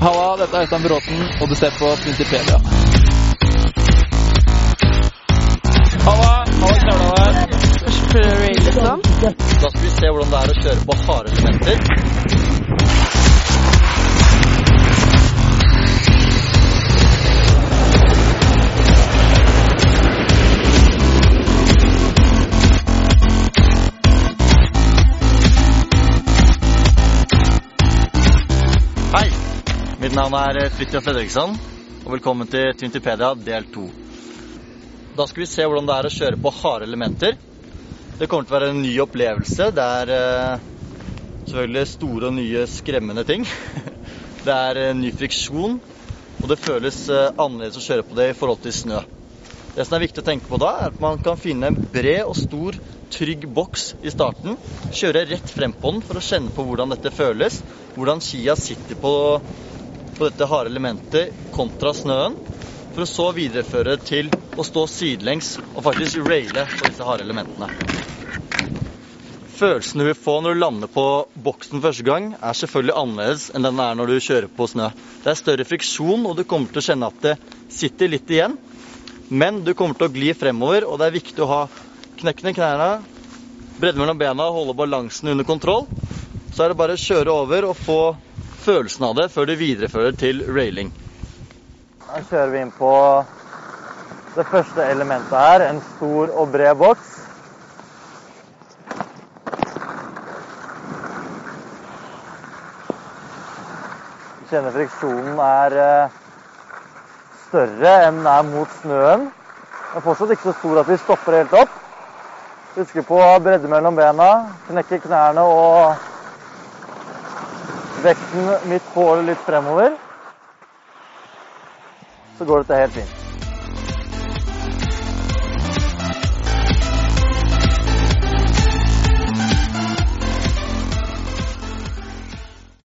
Halla, dette er Øystein Bråten, og du ser på Principedia. Halla, Halla, her. liksom. Da skal vi se hvordan det er å kjøre på harde elementer. Mitt navn er Fridtjof Fredriksson, og velkommen til Twintipedia del 2. Da skal vi se hvordan det er å kjøre på harde elementer. Det kommer til å være en ny opplevelse. Det er eh, selvfølgelig store og nye skremmende ting. Det er eh, ny friksjon, og det føles eh, annerledes å kjøre på det i forhold til snø. Det som er viktig å tenke på da, er at man kan finne en bred og stor, trygg boks i starten. Kjøre rett frem på den for å kjenne på hvordan dette føles. Hvordan skia sitter på, på dette harde elementet kontra snøen. For å så videreføre til å stå sidelengs og faktisk raile på disse harde elementene. Følelsen du vil få når du lander på boksen første gang, er selvfølgelig annerledes enn den er når du kjører på snø. Det er større friksjon, og du kommer til å kjenne at det sitter litt igjen. Men du kommer til å gli fremover, og det er viktig å ha knekkende knærne, bredde mellom bena, holde balansen under kontroll. Så er det bare å kjøre over og få følelsen av det før du viderefører til railing. Her kjører vi inn på det første elementet her, en stor og bred boks. Du kjenner friksjonen er eh, større enn den er mot snøen. Den er fortsatt ikke så stor at vi stopper helt opp. Husker på bredde mellom bena, knekke knærne og vekten midt på året litt fremover. Så går dette helt fint.